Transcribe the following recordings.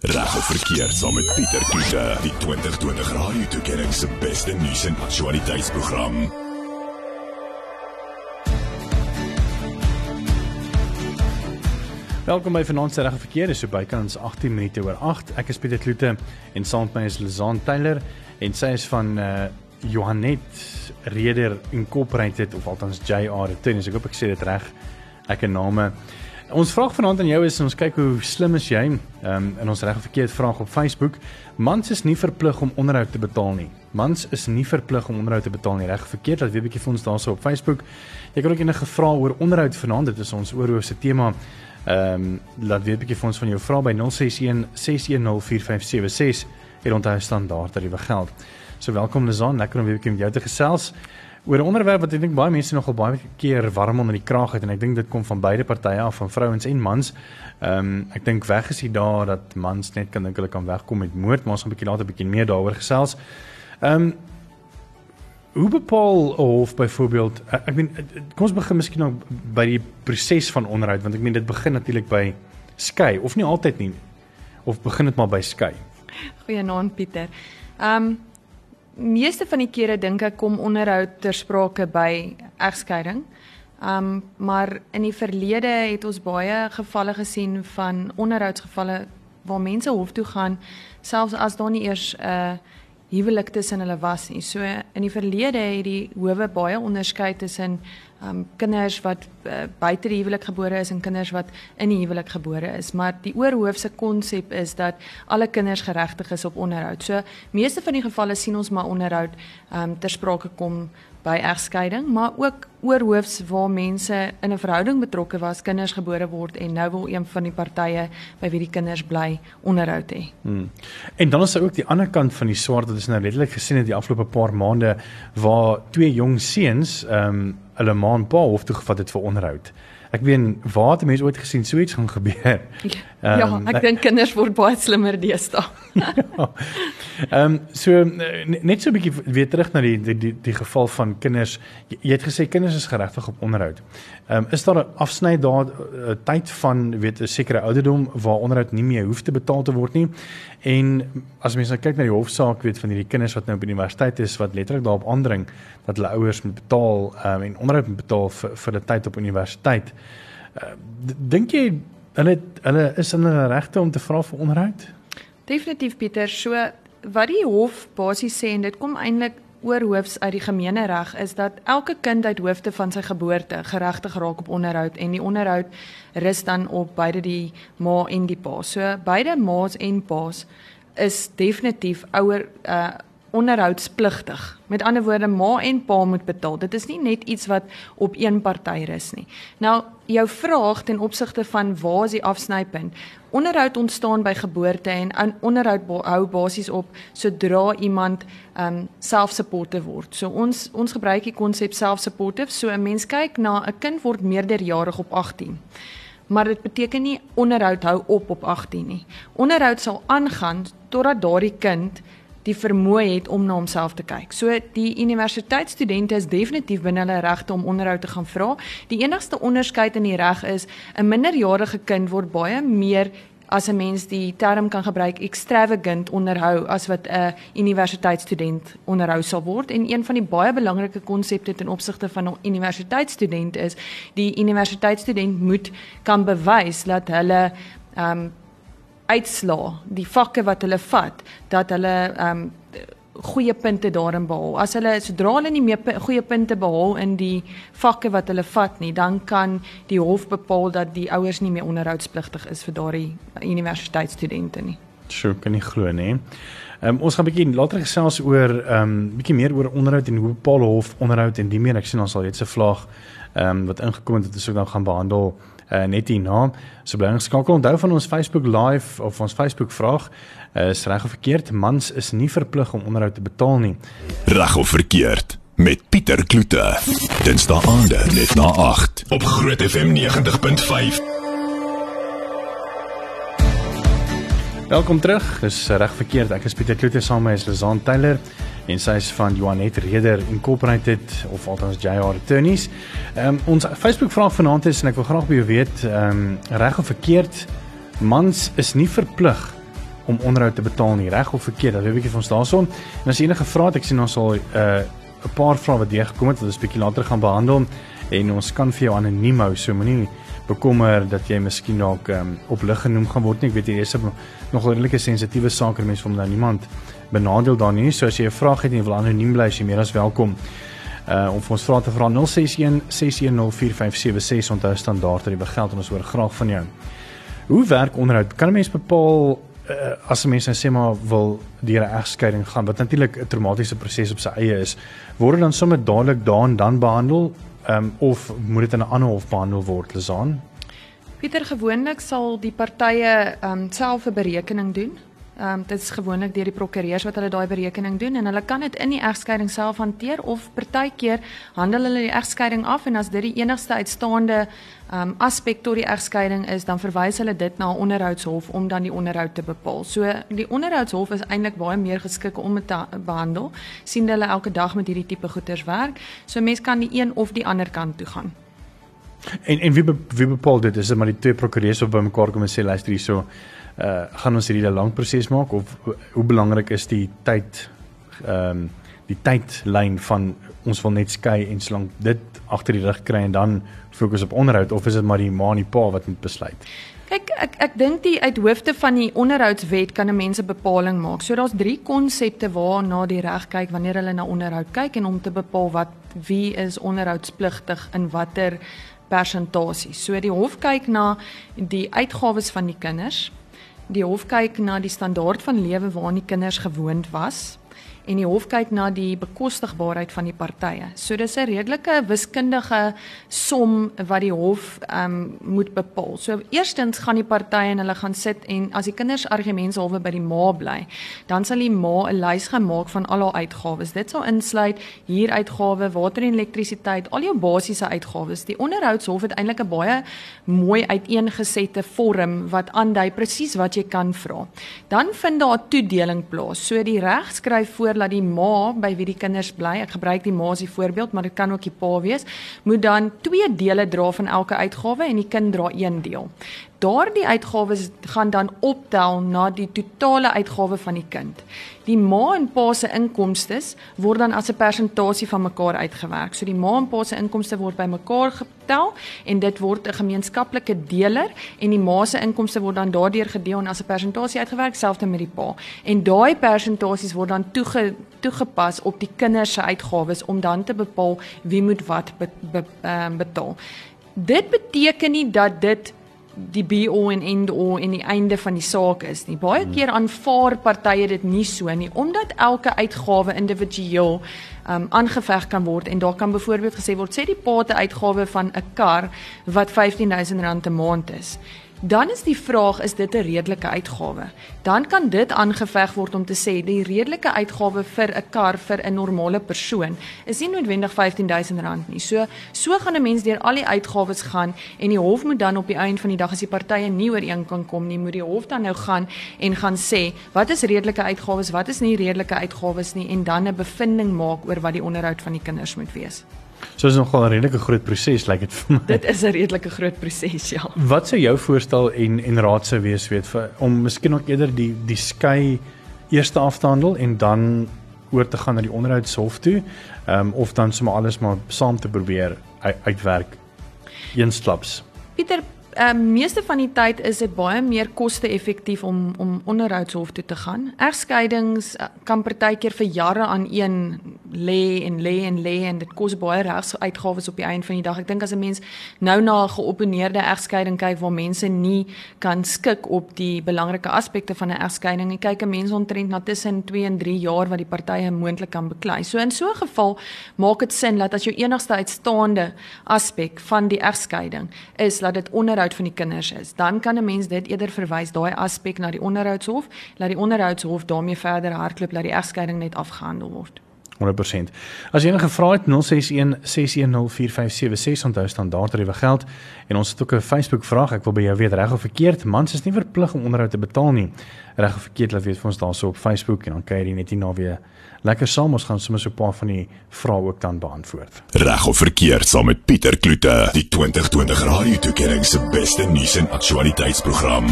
Reg of verkeerd saam met Pieter Kloete, die 2020 Radio Tuigering se beste nuus en aktualiteitsprogram. Welkom by Vanaand se Reg of Verkeerd, dis so bykans 18 minute oor 8. Ek is Pieter Kloete en saam met my is Lizaan Taylor en sy is van uh Johannet Reder Incorporated of althans JR Returns. Ek hoop ek sê dit reg. Ek en name. Ons vraag vanaand aan jou is ons kyk hoe slim is jy? Ehm um, in ons reg of verkeerd vraag op Facebook. Mans is nie verplig om onderhoud te betaal nie. Mans is nie verplig om onderhoud te betaal nie. Reg of verkeerd, laat weet 'n bietjie vir ons daarso op Facebook. Jy kan ook enige vrae oor onderhoud vanaand, dit is ons oorhoofse tema. Ehm um, laat weet 'n bietjie vir ons van jou vrae by 061 6104576 en onthou standaard tariewe geld. So welkom Lizan, lekker om weer 'n bietjie met jou te gesels oor 'n onderwerp wat ek dink baie mense nogal baie keer warm onder die kraag het en ek dink dit kom van beide partye af, van vrouens en mans. Ehm um, ek dink weg is dit daar dat mans net kan dink hulle kan wegkom met moord, maar ons gaan 'n bietjie later 'n bietjie meer daaroor gesels. Ehm um, hoe bepaal hof byvoorbeeld ek meen kom ons begin miskien nou by die proses van onderhoud want ek meen dit begin natuurlik by skei of nie altyd nie of begin dit maar by skei. Goeienaand Pieter. Ehm um, meeste van die kere dink ek kom onderhoud ter sprake by egskeiding. Um maar in die verlede het ons baie gevalle gesien van onderhoudsgevalle waar mense hof toe gaan selfs as daar nie eers 'n uh, huwelik tussen hulle was nie. So in die verlede het die howe baie onderskei tussen um kinders wat uh, buite die huwelik gebore is en kinders wat in die huwelik gebore is, maar die oorhoofse konsep is dat alle kinders geregtig is op onderhoud. So meeste van die gevalle sien ons maar onderhoud um ter sprake kom by egskeiding, maar ook oorhoofs waar mense in 'n verhouding betrokke was, kinders gebore word en nou wil een van die partye by wie die kinders bly onderhoud hê. Hmm. En dan is daar ook die ander kant van die swaard wat ons nou redelik gesien het die afgelope paar maande waar twee jong seuns ehm um, hulle ma en pa hof toe gevat het vir onderhoud. Ek weet waar het mense ooit gesien so iets gaan gebeur? Ja, um, ja ek dink kinders word baie slimmer deesdae. ja. Ehm um, so net so 'n bietjie weer terug na die die die, die geval van kinders. Jy, jy het gesê kinders is geregtig op onderhoud. Ehm um, is daar 'n afsny daar 'n uh, tyd van weet 'n sekere ouderdom waar onderhoud nie meer hoef te betaal te word nie. En as mense nou kyk na die hofsaak weet van hierdie kinders wat nou op universiteit is wat letterlik daarop aandring dat hulle ouers moet betaal um, en onderhoud moet betaal vir vir die tyd op universiteit. Uh, Dink jy hulle hulle is in hulle regte om te vra vir onderhoud? Definitief Pieter, so wat die hof basies sê en dit kom eintlik oorhoofs uit die gemeenereg is dat elke kind uit hoofde van sy geboorte geregtig raak op onderhoud en die onderhoud rus dan op beide die ma en die pa. So beide ma's en pa's is definitief ouer uh onderhoudspligtig. Met ander woorde, ma en pa moet betaal. Dit is nie net iets wat op een party rus nie. Nou, jou vraag ten opsigte van waar is die afsnypunt? Onderhoud ontstaan by geboorte en onderhoud hou basies op sodra iemand um self-supportive word. So ons ons gebruik die konsep self-supportive. So 'n mens kyk na 'n kind word meerderjarig op 18 maar dit beteken nie onderhoud hou op op 18 nie. Onderhoud sal aangaan totdat daardie kind die vermoë het om na homself te kyk. So die universiteitsstudente is definitief binne hulle regte om onderhoud te gaan vra. Die enigste onderskeid in die reg is 'n minderjarige kind word baie meer as 'n mens die term kan gebruik extravagant onderhou as wat 'n universiteitsstudent onderhou sal word en een van die baie belangrike konsepte ten opsigte van 'n universiteitsstudent is die universiteitsstudent moet kan bewys dat hulle um uitslaa, die vakke wat hulle vat, dat hulle ehm um, goeie punte daarin behaal. As hulle sodra hulle nie meer goeie punte behaal in die vakke wat hulle vat nie, dan kan die hof bepaal dat die ouers nie meer onderhoudspligtig is vir daardie universiteitsstudente nie. Sjoe, kan nie glo nie. Ehm um, ons gaan 'n bietjie later gesels oor ehm um, bietjie meer oor onderhoud en hoe bepaal hof onderhoud en die meer ek sien ons sal reeds 'n vlaag ehm um, wat ingekom het wat ons ook nou gaan behandel uh, net hierna. So bly ingeskakel. Onthou van ons Facebook live of ons Facebook vraag uh, is reg of verkeerd? Mans is nie verplig om onderhoud te betaal nie. Reg of verkeerd? Met Pieter Kloete. Dinsdae aande net na 8 op Groot FM 90.5. Welkom terug. Dis reg verkeerd. Ek is Pieter Kloete saam met Lizaan Taylor en sy is van Joanet Reder Incorporated of althans JR Attorneys. Ehm um, ons Facebook vraag vanaand is en ek wil graag by jou weet, ehm um, reg of verkeerd, mans is nie verplig om onderhoud te betaal nie, reg of verkeerd? Dat weet 'n bietjie van ons daarson. En as enige vrae het, ek sien ons sal 'n uh, 'n paar vrae wat deurgekom het wat ons bietjie later gaan behandel en ons kan vir jou anoniem hou, so moenie bekommer dat jy miskien dalk um, op lig genoem gaan word nie. Ek weet jy is nog 'n redelike sensitiewe saak en mense van nou niemand benadeel daar nie. So as jy 'n vraag het en jy wil anoniem bly, is jy meer as welkom. Uh om vir ons vrae te vra 061 6104576 onthou standaard dat jy begeld en ons hoor graag van jou. Hoe werk onderhoud? Kan 'n mens bepaal uh, as 'n mens nou sê maar wil deur 'n egskeiding gaan wat natuurlik 'n traumatiese proses op sy eie is, word dit dan sommer dadelik daan dan behandel um, of moet dit in 'n ander hof behandel word, Lizaan? Pieter gewoonlik sal die partye um, self 'n berekening doen Ehm um, dit is gewoonlik deur die prokureurs wat hulle daai berekening doen en hulle kan dit in die egskeiding self hanteer of partykeer handel hulle die egskeiding af en as dit die enigste uitstaande ehm um, aspek tot die egskeiding is, dan verwys hulle dit na 'n onderhoudshof om dan die onderhoud te bepaal. So die onderhoudshof is eintlik baie meer geskik om dit te behandel. sien hulle elke dag met hierdie tipe goeders werk. So mense kan die een of die ander kant toe gaan. En en wie be, wie bepaal dit? Is dit maar die twee prokureurs op bymekaar kom en sê luister hierso uh gaan ons hierdie 'n lang proses maak of hoe belangrik is die tyd ehm um, die tydlyn van ons wil net skei en solank dit agter die rug kry en dan fokus op onderhoud of is dit maar die ma en die pa wat moet besluit? Kyk, ek ek dink die uithoofde van die onderhoudswet kan 'n mens 'n bepaling maak. So daar's drie konsepte waarna die reg kyk wanneer hulle na onderhoud kyk en om te bepaal wat wie is onderhoudspligtig in watter persentasie. So die hof kyk na die uitgawes van die kinders, die hof kyk na die standaard van lewe waaraan die kinders gewoond was en die hof kyk na die bekostigbaarheid van die partye. So dis 'n redelike wiskundige som wat die hof ehm um, moet bepaal. So eerstens gaan die partye en hulle gaan sit en as die kinders argumentshalwe by die ma bly, dan sal die ma 'n lys gemaak van al haar uitgawes. Dit sal insluit huuruitgawe, water en elektrisiteit, al jou basiese uitgawes. Die onderhoudshof het eintlik 'n baie mooi uiteengesette vorm wat aandui presies wat jy kan vra. Dan vind daar 'n toedeling plaas. So die reg skryf voor dat die ma by wie die kinders bly, ek gebruik die ma as die voorbeeld, maar dit kan ook die pa wees, moet dan twee dele dra van elke uitgawe en die kind dra een deel. Daardie uitgawes gaan dan optel na die totale uitgawe van die kind. Die ma en pa se inkomste word dan as 'n persentasie van mekaar uitgewerk. So die ma en pa se inkomste word bymekaar getel en dit word 'n gemeenskaplike deler en die ma se inkomste word dan daardeur gedeel en as 'n persentasie uitgewerk selfs met die pa. En daai persentasies word dan toege, toegepas op die kinders se uitgawes om dan te bepaal wie moet wat be, be, uh, betaal. Dit beteken nie dat dit die be all and end all en die einde van die saak is nie. Baie hmm. keer aanvaar partye dit nie so nie omdat elke uitgawe individueel um aangeveg kan word en daar kan byvoorbeeld gesê word sê die pate uitgawe van 'n kar wat R15000 'n maand is dan is die vraag is dit 'n redelike uitgawe. Dan kan dit aangeveg word om te sê die redelike uitgawe vir 'n kar vir 'n normale persoon is nie noodwendig R15000 nie. So so gaan 'n mens deur al die uitgawes gaan en die hof moet dan op die einde van die dag as die partye nie ooreen kan kom nie, moet die hof dan nou gaan en gaan sê wat is redelike uitgawes, wat is nie redelike uitgawes nie en dan 'n bevinding maak oor wat die onderhoud van die kinders moet wees. So is nogal 'n redelike groot proses, lyk like dit vir my. Dit is 'n redelike groot proses, ja. Wat sou jou voorstel en en raad sou wees weet vir om miskien ook eerder die die skei eers af te handel en dan oor te gaan na die onderhoudshof toe, ehm um, of dan sommer alles maar saam te probeer uit, uitwerk. Eensklaps. Pieter, Ehm um, meeste van die tyd is dit baie meer koste-effektief om om onderhoudshof toe te gaan. Egskeidings eh, kan partykeer vir jare aan een lê en lê en lê en dit kos baie regsuitgawes op die einde van die dag. Ek dink as 'n mens nou na 'n geopeneerde egskeiding kyk waar mense nie kan skik op die belangrike aspekte van 'n egskeiding en kyk 'n mens omtrent na tussen 2 en 3 jaar wat die partye moontlik kan beklei. So in so 'n geval maak dit sin dat as jou enigste uitstaande aspek van die egskeiding is dat dit onderhoud onderhoud van die kinders is, dan kan 'n mens dit eerder verwys daai aspek na die onderhoudshof, laat die onderhoudshof daarmee verder hardloop dat die egskeiding net afgehandel word. 100%. As jy enige vrae het 061 6104576 onthou standaard tariewe geld en ons het ook 'n Facebook vraag ek wil by jou weet reg of verkeerd mans is nie verplig om onderhoud te betaal nie reg of verkeerd laat weet vir ons daarso op Facebook en dan kyk jy net hier na weer lekker saam ons gaan sommer so 'n paar van die vrae ook dan beantwoord. Reg of verkeerd saam met Pieter Kloete, die 2020 Radio Tuigering se beste nuus en aktualiteitsprogram.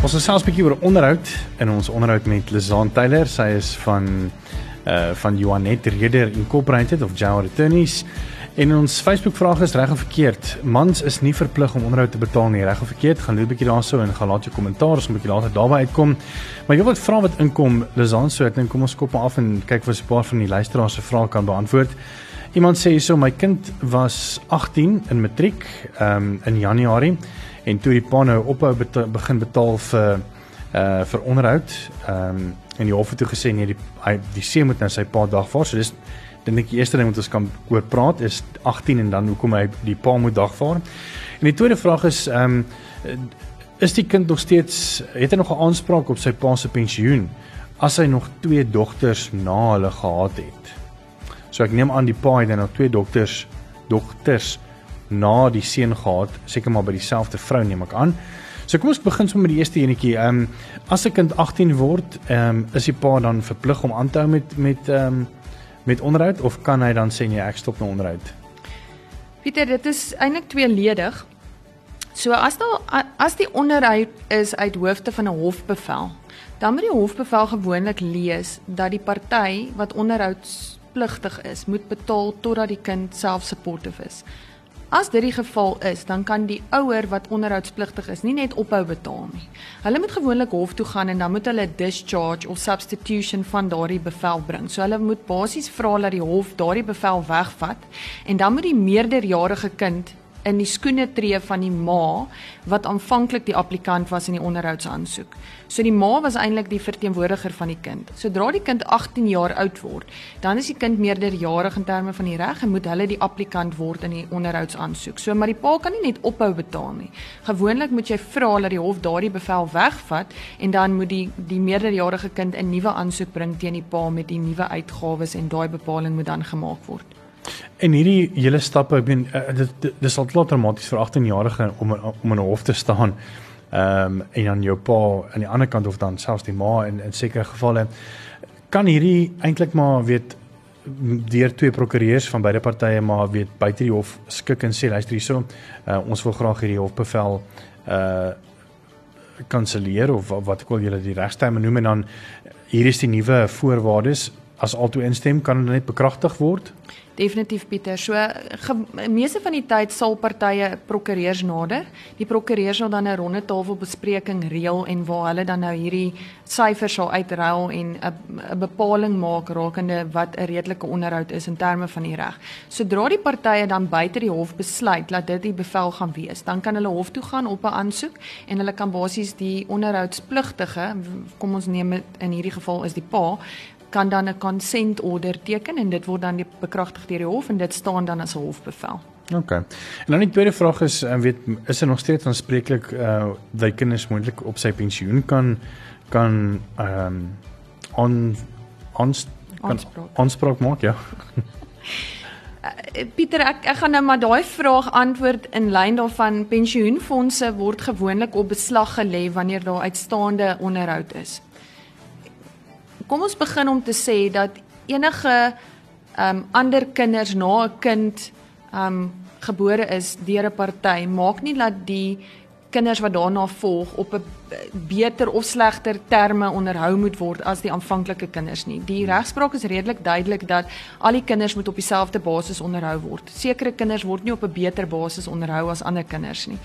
Ons gesels 'n bietjie oor onderhoud in ons onderhoud met Lizaan Taylor. Sy is van uh van Joanet Reder Incorporated of Jawa Attorneys. En ons Facebook vraag is reg of verkeerd. Mans is nie verplig om onderhoud te betaal nie, reg of verkeerd. Gaan loop 'n bietjie daarso en gaan laat jou kommentaar ons 'n bietjie later daarby uitkom. Maar jy wil vra wat inkom Lizaan so ek dink kom ons kop maar af en kyk of 'n paar van die luisteraars se vrae kan beantwoord. Iemand sê hierso my kind was 18 in matriek um in Januarie en toe die pa nou ophou beta begin betaal vir uh vir onderhoud ehm um, en die hof het toe gesê nee die hy die seun moet nou sy pa dagvaar. So dis dink ek die eerste ding wat ons kan oor praat is 18 en dan hoekom hy die pa moet dagvaar. En die tweede vraag is ehm um, is die kind nog steeds het hy nog 'n aanspraak op sy pa se pensioen as hy nog twee dogters na hulle gehad het? So ek neem aan die pa het dan nog twee dogters dogters na die seun gehad, seker maar by dieselfde vrou neem ek aan. So kom ons begin sommer met die eerste enetjie. Ehm um, as 'n kind 18 word, ehm um, is die pa dan verplig om aan te hou met met ehm um, met onderhoud of kan hy dan sê nee, ek stop nou onderhoud? Pieter, dit is eintlik tweeledig. So as daar as die onderhoud is uit hoofde van 'n hofbevel, dan moet die hofbevel gewoonlik lees dat die party wat onderhoudspligtig is, moet betaal totdat die kind self-supportive is. As dit die geval is, dan kan die ouer wat onderhoudspligtig is nie net ophou betaal nie. Hulle moet gewoonlik hof toe gaan en dan moet hulle discharge of substitution van daardie bevel bring. So hulle moet basies vra dat die hof daardie bevel wegvat en dan moet die meerderjarige kind in die skoene tree van die ma wat aanvanklik die applikant was in die onderhoudsaansoek. So die ma was eintlik die verteenwoordiger van die kind. Sodra die kind 18 jaar oud word, dan is die kind meerderjarig in terme van die reg en moet hulle die applikant word in die onderhoudsaansoek. So maar die pa kan nie net ophou betaal nie. Gewoonlik moet jy vra dat die hof daardie bevel wegvat en dan moet die die meerderjarige kind 'n nuwe aansoek bring teen die pa met die nuwe uitgawes en daai bepaling moet dan gemaak word. En hierdie hele stappe, ek meen uh, dit dis al klaar traumaties vir 18-jarige om om in 'n hof te staan. Ehm um, en dan jou pa aan die ander kant of dan selfs die ma in in sekere gevalle. Kan hierdie eintlik maar weet deur twee prokureurs van beide partye maar weet buite die hof skik en sê luister hierso uh, ons wil graag hierdie hofbevel uh kanselleer of wat ek wil julle die regsterme noem. En dan hier is die nuwe voorwaardes as altoe instem kan dit net bekragtig word Definitief Pieter. So meeste van die tyd sal partye prokureurs nader. Die prokureurs sal dan 'n ronde tafel bespreking reël en waar hulle dan nou hierdie syfers sal uitruil en 'n bepaling maak rakende wat 'n redelike onderhoud is in terme van die reg. Sodra die partye dan buite die hof besluit dat dit die bevel gaan wees, dan kan hulle hof toe gaan op 'n aansoek en hulle kan basies die onderhoudspligtige, kom ons neem dit in hierdie geval is die pa, kan dan 'n consent order teken en dit word dan bekragtig deur die hof en dit staan dan as 'n hofbevel. OK. En dan die tweede vraag is, ek weet, is er nog steeds aanspreeklik uh dat kinders moontlik op sy pensioen kan kan ehm um, on ons kan aanspraak maak, ja. Uh, Pieter, ek ek gaan nou maar daai vraag antwoord in lyn daarvan pensioenfonde word gewoonlik op beslag gelê wanneer daar uitstaande onderhoud is kom ons begin om te sê dat enige um ander kinders na 'n kind um gebore is deur 'n party maak nie dat die kinders wat daarna volg op 'n beter of slegter terme onderhou moet word as die aanvanklike kinders nie. Die regspraak is redelik duidelik dat al die kinders moet op dieselfde basis onderhou word. Sekere kinders word nie op 'n beter basis onderhou as ander kinders nie.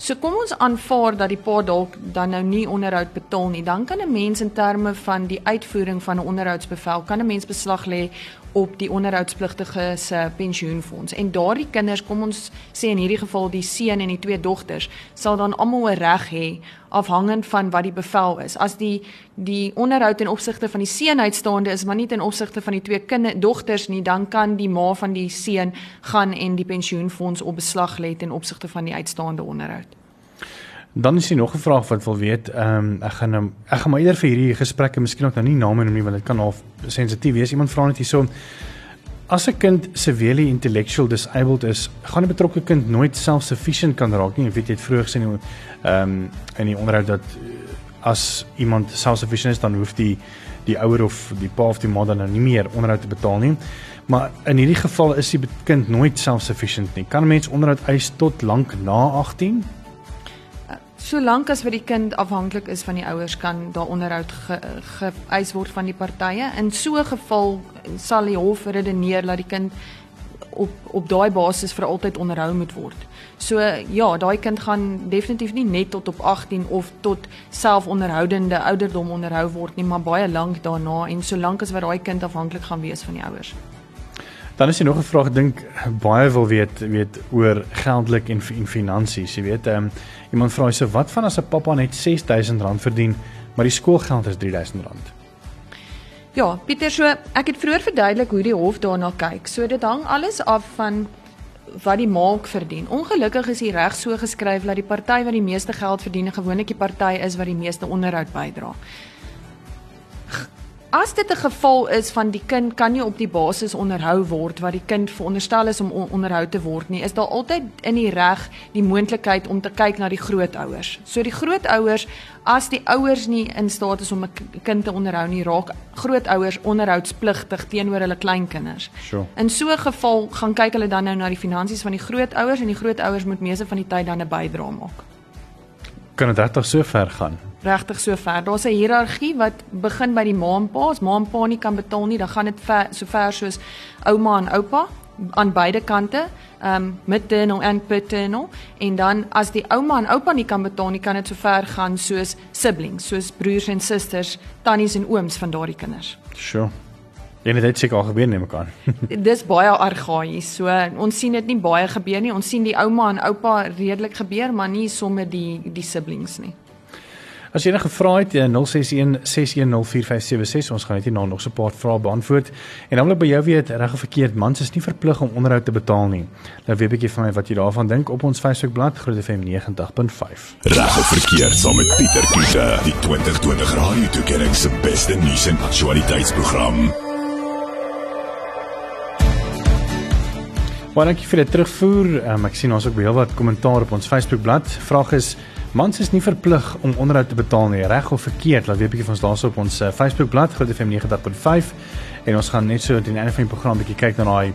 So kom ons aanvaar dat die pa dalk dan nou nie onderhoud betaal nie, dan kan 'n mens in terme van die uitvoering van 'n onderhoudsbevel kan 'n mens beslag lê op die onderhoudspligtige se pensioenfonds. En daardie kinders, kom ons sê in hierdie geval die seun en die twee dogters, sal dan almal 'n reg hê afhangend van wat die bevel is. As die die onderhoud in opsigte van die seun uitstaande is, maar nie ten opsigte van die twee kinde dogters nie, dan kan die ma van die seun gaan en die pensioenfonds op beslag lê ten opsigte van die uitstaande onderhoud. Dan is hier nog 'n vraag wat wil weet. Ehm um, ek gaan nou ek gaan maar eerder vir hierdie gesprekke miskien ook nou nie name noem nie want dit kan half sensitief wees. Iemand vra net hierso As 'n kind severely intellectual disabled is, gaan 'n betrokke kind nooit self-sufficient kan raak nie. Ek weet jy het vroeër gesê ehm um, in die onderhoud dat as iemand self-sufficient is, dan hoef die die ouer of die pa of die ma dan nou nie meer onderhoud te betaal nie. Maar in hierdie geval is die kind nooit self-sufficient nie. Kan 'n mens onderhoud eis tot lank na 18? Solank as wat die kind afhanklik is van die ouers kan daar onderhoud geëis ge, word van die partye. In so 'n geval sal die hof redeneer dat die kind op op daai basis vir altyd onderhou moet word. So ja, daai kind gaan definitief nie net tot op 18 of tot selfonderhoudende ouderdom onderhou word nie, maar baie lank daarna en solank as wat daai kind afhanklik gaan wees van die ouers. Dan is hier nog 'n vraag ek dink baie wil weet weet oor geldelik en, en finansies. Jy weet, um, iemand vra so wat van as 'n pappa net R6000 verdien, maar die skoolgeld is R3000? Ja, Pieter, so ek het vroeër verduidelik hoe die hof daarna kyk. So dit hang alles af van wat die maak verdien. Ongelukkig is die reg so geskryf dat die party wat die meeste geld verdien, gewoonlik die party is wat die meeste onderhoud bydra. As dit 'n geval is van die kind kan nie op die basis onderhou word wat die kind veronderstel is om onderhou te word nie, is daar altyd in die reg die moontlikheid om te kyk na die grootouers. So die grootouers, as die ouers nie in staat is om 'n kind te onderhou nie, raak grootouers onderhoudspligtig teenoor hulle kleinkinders. Sure. In so 'n geval gaan kyk hulle dan nou na die finansies van die grootouers en die grootouers moet meeste van die tyd dan 'n bydrae maak. Kan dit regtig so ver gaan? Regtig so ver. Daar's 'n hiërargie wat begin by die ma en pa. As ma en pa nie kan betaal nie, dan gaan dit ver so ver soos ouma en oupa aan beide kante, ehm um, maternal en paternal en dan as die ouma en oupa nie kan betaal nie, kan dit so ver gaan soos siblings, soos broers en susters, tannies en ooms van daardie kinders. Sure. En dit het seker al gebeur neem ek aan. Dis baie argaïs. So ons sien dit nie baie gebeur nie. Ons sien die ouma en oupa redelik gebeur, maar nie sommer die die siblings nie. As jy enige vrae het, 061 6104576. Ons gaan net hier na nog so 'n paar vrae beantwoord. En dan wil ek by jou weet, reg of verkeerd, mans is nie verplig om onderhoud te betaal nie. Nou weet 'n bietjie van my wat jy daarvan dink op ons Facebookblad Groot FM 90.5. Reg of verkeerd saam met Pieter Kiefer, die 2020 Radio Tuigering se beste nuus en aktualiteitsprogram. Baie dankie vir die terugvoer. Um, ek sien ons ook baie wat kommentaar op ons Facebookblad. Vraag is Mans is nie verplig om onderhoud te betaal nie, reg of verkeerd. Laat weet 'n bietjie van ons daarso op ons uh, Facebookblad Groot FM 90.5 en ons gaan net so teen die einde van die program bietjie kyk na daai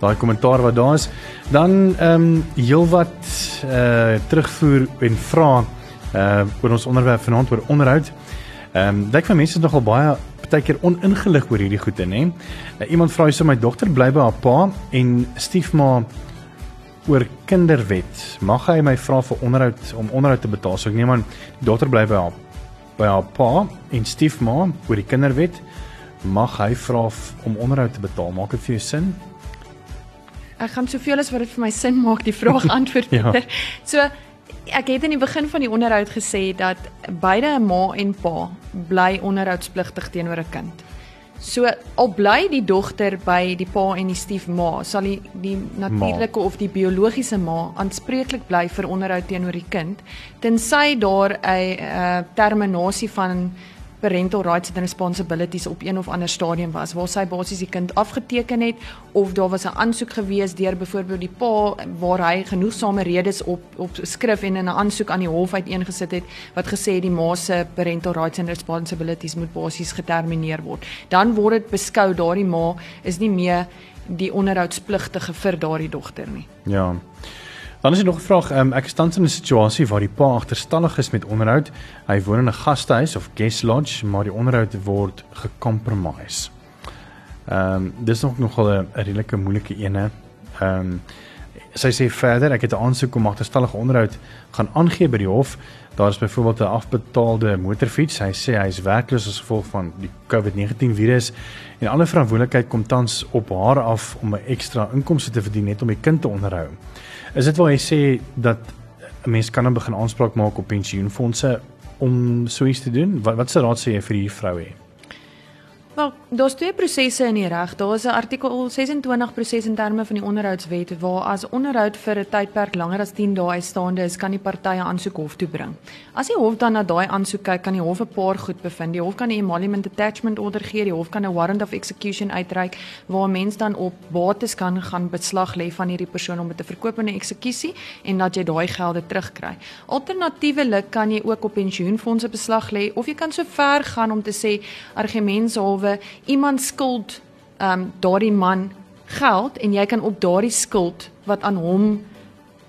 daai kommentaar wat daar is. Dan ehm um, heelwat eh uh, terugvoer en vra eh uh, oor ons onderwerp vanaand oor onderhoud. Ehm um, dink van mense is nogal baie partykeer oningelig oor hierdie goede, nê. Uh, iemand vra hyse my dogter bly by haar pa en stiefma oor kinderwet. Mag hy my vra vir onderhoud om onderhoud te betaal? So ek neem aan die dogter bly by haar by haar pa en stiefma oor die kinderwet. Mag hy vra om onderhoud te betaal? Maak dit vir jou sin? Ek gaan soveel as wat dit vir my sin maak die vraag antwoord. ja. So ek het in die begin van die onderhoud gesê dat beide 'n ma en pa bly onderhoudspligtig teenoor 'n kind. So al bly die dogter by die pa en die stiefma, sal die die natuurlike of die biologiese ma aanspreeklik bly vir onderhoud teenoor die kind tensy daar 'n uh, terminasie van parental rights and responsibilities op een of ander stadium was waar sy basies die kind afgeteken het of daar was 'n aansoek gewees deur byvoorbeeld die pa waar hy genoegsame redes op op skrif en in 'n aansoek aan die hof uiteengesit het wat gesê het die ma se parental rights and responsibilities moet basies getermineer word. Dan word dit beskou daardie ma is nie meer die onderhoudspligtige vir daardie dogter nie. Ja. Dan is er nog 'n vraag. Um, ek is tans in 'n situasie waar die pa agterstallig is met onderhoud. Hy woon in 'n gastehuis of guest lodge, maar die onderhoud word gecompromise. Ehm um, dis nog nogal 'n redelike moeilike ene. Ehm um, sy sê verder, ek het 'n aansoek om agterstallige onderhoud gaan aangee by die hof. Daar is byvoorbeeld 'n afbetaalde motorfiets. Hy sê hy is werkloos as gevolg van die COVID-19 virus en alle verantwoordelikheid kom tans op haar af om 'n ekstra inkomste te verdien net om die kind te onderhou. Is dit waar hy sê dat 'n mens kan dan begin aanspraak maak op pensioenfonde om so iets te doen? Wat wat se raad sê jy vir hierdie vrou hê? Wel, daar's twee prosesse in die reg. Daar is 'n artikel 26 proses in terme van die onderhoudswet waar as onderhoud vir 'n tydperk langer as 10 dae uitstaande is, kan die partye aansoek hof toe bring. As die hof dan na daai aansoek kyk, kan die hof 'n paar goed bevind. Die hof kan 'n emolument attachment order gee, die hof kan 'n warrant of execution uitreik waar 'n mens dan op bates kan gaan beslag lê van hierdie persoon om dit te verkoop in 'n eksekusie en dat jy daai gelde terugkry. Alternatiefelik kan jy ook op pensioenfonde beslag lê of jy kan so ver gaan om te sê argumentshalwe iemand skuld ehm um, daardie man geld en jy kan op daardie skuld wat aan hom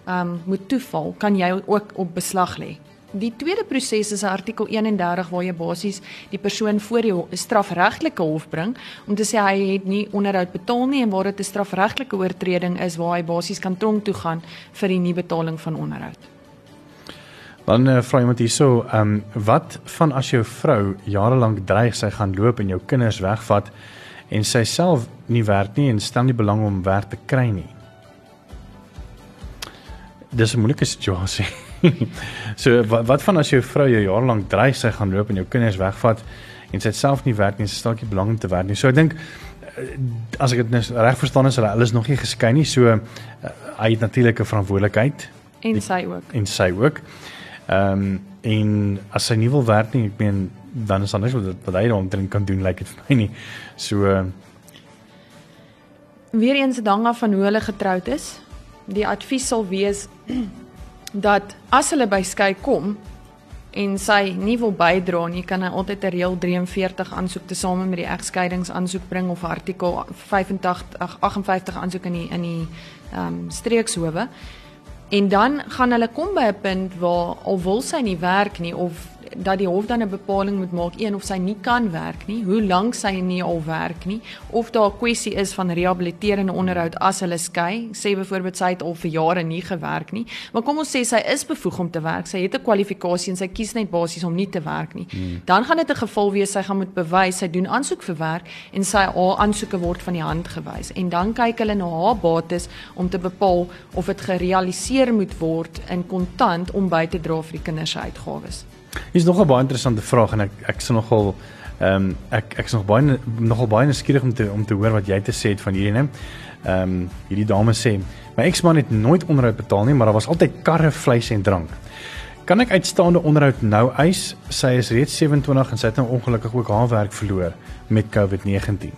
ehm um, moet toeval, kan jy ook op beslag lê. Die tweede proses is artikel 31 waar jy basies die persoon voor die strafregtelike hof bring om te sê hy het nie onderhoud betaal nie en waar dit 'n strafregtelike oortreding is waar hy basies kan tronk toe gaan vir die nie betaling van onderhoud. Dan uh, vra iemand hierso, ehm um, wat van as jou vrou jare lank dreig sy gaan loop en jou kinders wegvat en sy self nie werk nie en stel nie belang om werk te kry nie? Dis 'n moeilike situasie. so wat, wat van as jou vrou jou jaar lank dreig sy gaan loop en jou kinders wegvat en sy self nie werk nie, sy stel nie belang om te werk nie. So ek dink eh, as ek dit nou reg verstaan is hulle is nog nie geskei nie. So uh, hy het natuurlik 'n verantwoordelikheid en sy ook. En sy ook. Ehm um, en as sy nie wil werk nie, ek meen dan is anders wat wat hy dan kan doen like dit vir my nie. So uh, weer eens dank af van hoe hulle getroud is. Die advies sal wees dat as hulle by skei kom en sy nie wil bydra nie, kan hy altyd 'n reël 43 aansoek te same met die egskeidingsaansoek bring of artikel 85 58 aansoek in die in die ehm um, streekshowe. En dan gaan hulle kom by 'n punt waar al wil sy nie werk nie of dat die hof dan 'n bepaling moet maak een of sy nie kan werk nie, hoe lank sy nie al werk nie, of daar 'n kwessie is van rehabiliterende onderhoud as hulle skei, sê byvoorbeeld sy het al vir jare nie gewerk nie, maar kom ons sê sy is bevoeg om te werk, sy het 'n kwalifikasie en sy kies net basies om nie te werk nie. Hmm. Dan gaan dit 'n geval wees sy gaan moet bewys sy doen aansoek vir werk en sy haar aansoeke word van die hand gewys en dan kyk hulle na haar bates om te bepaal of dit gerealiseer moet word in kontant om by te dra vir die kinders se uitgawes. Hier's nog 'n baie interessante vraag en ek ek sien nogal ehm um, ek ek is nog baie nogal baie nuuskierig om te om te hoor wat jy te sê het van hierdie neem. Ehm um, hierdie dame sê my eksman het nooit onderhoud betaal nie, maar daar was altyd karre, vleis en drank. Kan ek uitstaande onderhoud nou eis? Sy is reeds 27 en sy het nou ongelukkig ook haar werk verloor met COVID-19.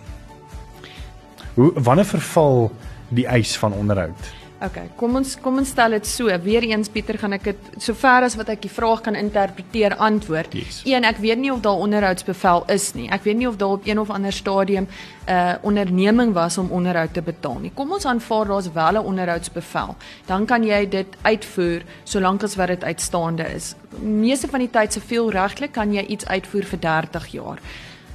Hoe wanneer verval die eis van onderhoud? Okay, kom ons kom ons stel dit so. Weereens Pieter, gaan ek dit sover as wat ek die vraag kan interpreteer antwoord. Yes. Een, ek weet nie of daar onderhoudsbevel is nie. Ek weet nie of daar op een of ander stadium 'n uh, onderneming was om onderhoud te betaal nie. Kom ons aanvaar daar's wel 'n onderhoudsbevel. Dan kan jy dit uitvoer solank as wat dit uitstaande is. Meeste van die tyd se veel regtelik kan jy iets uitvoer vir 30 jaar.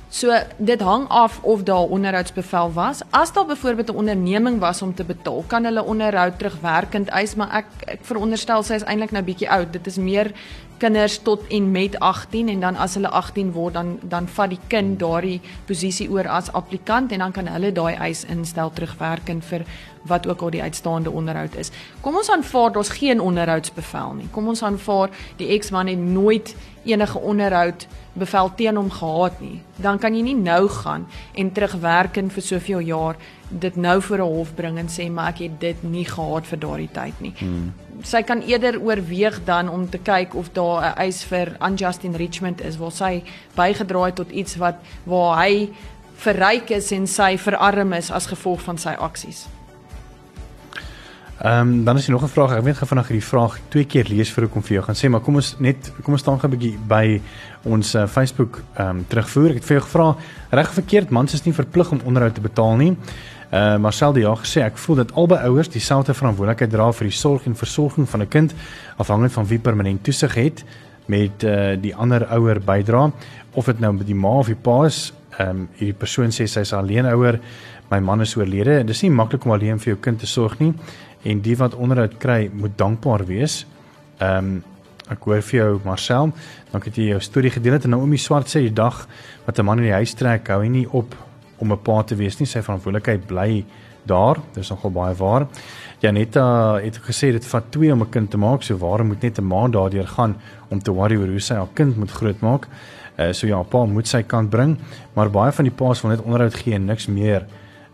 So dit hang af of daar onderhoudsbevel was. As daar byvoorbeeld 'n onderneming was om te betaal, kan hulle onderhoud terugwerkend eis, maar ek ek veronderstel sy is eintlik nou bietjie oud. Dit is meer kinders tot en met 18 en dan as hulle 18 word dan dan vat die kind daardie posisie oor as applikant en dan kan hulle daai eis instel terugwerkend vir wat ook al die uitstaande onderhoud is. Kom ons aanvaar daar's geen onderhoudsbevel nie. Kom ons aanvaar die eksman het nooit enige onderhoud bevel teen hom gehad nie. Dan kan jy nie nou gaan en terugwerkend vir soveel jaar dit nou voor 'n hof bring en sê maar ek het dit nie gehad vir daardie tyd nie. Hmm. Sy kan eerder oorweeg dan om te kyk of daar 'n eis vir unjust enrichment is waar sy bygedra het tot iets wat waar hy verryk is en sy verarm is as gevolg van sy aksies. Ehm um, dan is daar nog 'n vraag. Ek weet gefvanaand hierdie vraag twee keer lees vir ek kom vir jou gaan sê, maar kom ons net kom ons staan gou 'n bietjie by ons uh, Facebook ehm um, terugvoer. Ek het vir jou gevra reg of verkeerd mans is nie verplig om onderhoud te betaal nie. Uh eh, Marcel die jaar gesê ek voel dat albei ouers dieselfde verantwoordelikheid dra vir die sorg en versorging van 'n kind afhangend van wie permanent toesig het met uh die ander ouer bydra of dit nou met die ma of die pa is. Ehm um, hierdie persoon sê sy is alleen ouer. My man is oorlede en dis nie maklik om alleen vir jou kind te sorg nie en die wat onderhoud kry moet dankbaar wees. Ehm um, ek hoor vir jou Marcel, dankie dat jy jou storie gedeel het en Naomi Swart sê die dag wat 'n man in die huis trek, hou hy nie op om 'n pa te wees nie, sy verantwoordelikheid bly daar. Dit is nogal baie waar. Janetta het gesê dit vat 2 om 'n kind te maak, so waarom moet net 'n ma daardeur gaan om te worry oor hoe sy haar kind moet grootmaak? Uh, so ja, pa moet sy kant bring, maar baie van die pa's wil net onderhoud gee en niks meer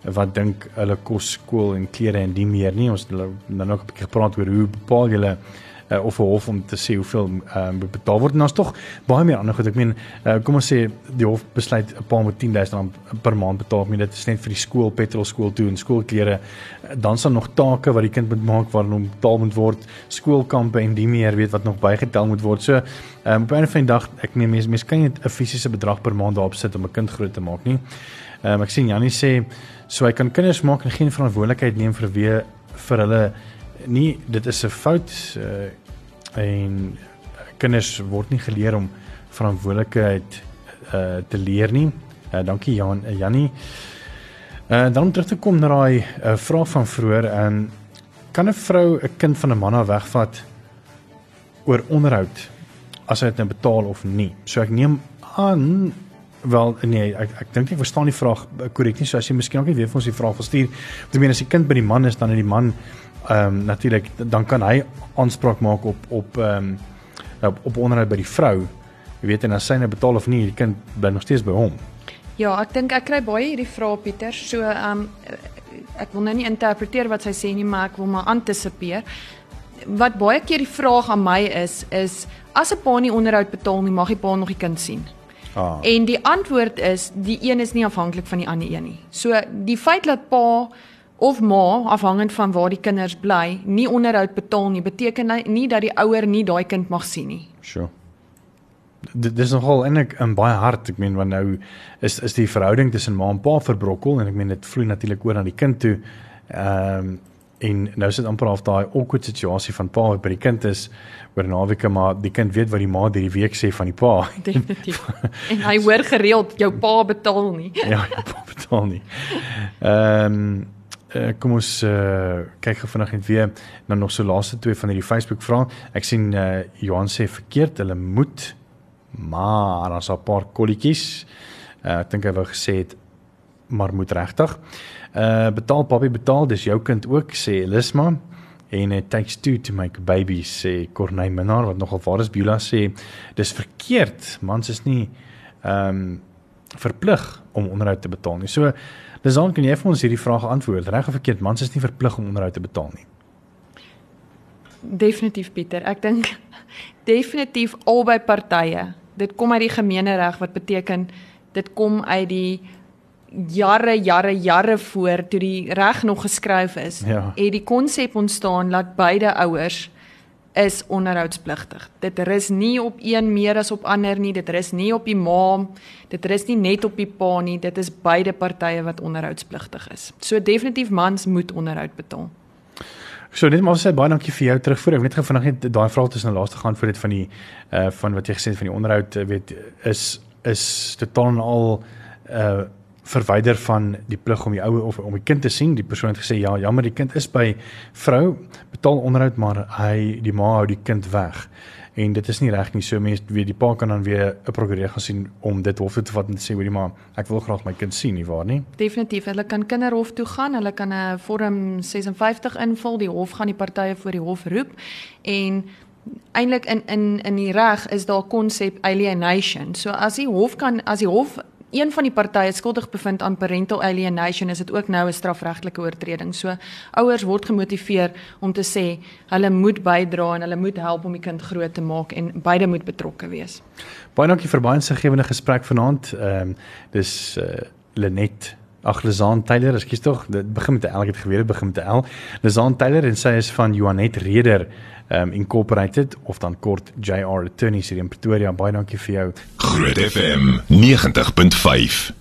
wat dink hulle kos skool en klere en die meer nie? Ons dan nog 'n bietjie gepraat oor hoe bepaal julle uh, of 'n hof om te sê hoeveel um, betaal word. En daar's tog baie meer ander goed. Ek meen uh, kom ons sê die hof besluit 'n paar moet 10000 rand per maand betaal. Maar dit is net vir die skool petrol skool toe en skoolklere. Dan sal nog take wat die kind moet maak waarin hom betaal moet word. Skoolkampe en die meer weet wat nog bygetel moet word. So um, op 'n die dag ek meen mense mens kan nie 'n fisiese bedrag per maand daarop sit om 'n kind groot te maak nie. Um, ek sien Jannie sê So hy kan kinders maak en geen verantwoordelikheid neem vir wie vir hulle nie dit is 'n fout uh, en kinders word nie geleer om verantwoordelikheid uh te leer nie. Uh dankie Jan uh, Jannie. Uh dan om terug te kom na daai uh, vraag van vroeër en uh, kan 'n vrou 'n kind van 'n man af wegvat oor onderhoud as hy dit nou betaal of nie. So ek neem aan wel nee, ek ek dink ek verstaan die vraag korrek nie. So as jy miskien ook nie weet vir ons die vraag gestuur. Ek meen as die kind by die man is dan is die man ehm um, natuurlik dan kan hy aanspraak maak op op ehm um, op, op onderhoud by die vrou. Jy weet en as sy net nou betaal of nie, die kind bly nog steeds by hom. Ja, ek dink ek kry baie hierdie vrae Pieter. So ehm um, ek wil nou nie interpreteer wat sy sê nie, maar ek wil maar antisipeer. Wat baie keer die vraag aan my is is as 'n pa nie onderhoud betaal nie, mag die pa nog die kind sien. Ah. En die antwoord is die een is nie afhanklik van die ander een nie. So die feit dat pa of ma afhangend van waar die kinders bly, nie onderhoud betaal nie, beteken nie dat die ouer nie daai kind mag sien nie. Sure. Dit is nogal eintlik in baie hard. Ek meen want nou is is die verhouding tussen ma en pa verbrokkel en ek meen dit vloei natuurlik oor na die kind toe. Ehm um, en nou sit amper half daai awkward situasie van pa wat by die kind is oor naweke maar die kind weet wat die ma hierdie week sê van die pa. Definitief. en hy hoor gereeld jou pa betaal nie. ja, jou pa betaal nie. Ehm um, uh, kom ons uh, kyk gou vinnig net weer na nog so laaste twee van hierdie Facebook vrae. Ek sien uh, Johan sê verkeerd, hulle moet maar daar's 'n paar kolletjies. Uh, ek dink hy wou gesê het maar moet regtig. Uh betaal papie betaal, dis jou kind ook sê Lisma en it takes two to make babies sê Corneille Minnar wat nogal waar is Bula sê dis verkeerd mans is nie ehm um, verplig om onderhoud te betaal nie. So dis dan kan jy vir ons hierdie vraag antwoord. Reg of verkeerd mans is nie verplig om onderhoud te betaal nie. Definitief Pieter. Ek dink definitief albei partye dit kom uit die gemeenereg wat beteken dit kom uit die jare jare jare voor toe die reg nog geskryf is ja. het die konsep ontstaan dat beide ouers is onderhoudspligtig. Dit rus nie op een meer as op ander nie, dit rus nie op die ma, dit rus nie net op die pa nie, dit is beide partye wat onderhoudspligtig is. So definitief mans moet onderhoud betaal. So net maar sê baie dankie vir jou terugvoer. Ek net gou vinnig net daai vraag tussen die laaste gaan voor dit van die uh van wat jy gesê het van die onderhoud uh, weet is is totaal en al uh verwyder van die plig om die ouer of om die kind te sien. Die persoon het gesê ja, jammer die kind is by vrou betaal onderhoud maar hy die ma hou die kind weg en dit is nie reg nie. So mense weet die pa kan dan weer 'n prokureur gaan sien om dit hof toe te vat en sê hoorie maar ek wil graag my kind sien nie waar nie. Definitief. Hulle kan kinderhof toe gaan. Hulle kan 'n vorm 56 invul. Die hof gaan die partye voor die hof roep en eintlik in in in die reg is daar konsep alienation. So as die hof kan as die hof een van die partye skuldig bevind aan parental alienation is dit ook nou 'n strafregtelike oortreding. So ouers word gemotiveer om te sê hulle moet bydra en hulle moet help om die kind groot te maak en beide moet betrokke wees. Baie dankie vir baie insiggewende gesprek vanaand. Ehm um, dis uh, Lenet Ag Lizaan Taylor, ekskuus tog, dit begin met 'n L, ek het geweet dit begin met 'n L. Lizaan Taylor en sy is van Joanet Reder um Incorporated of dan kort JR Attorneys hier in Pretoria. Baie dankie vir jou. Groot FM 90.5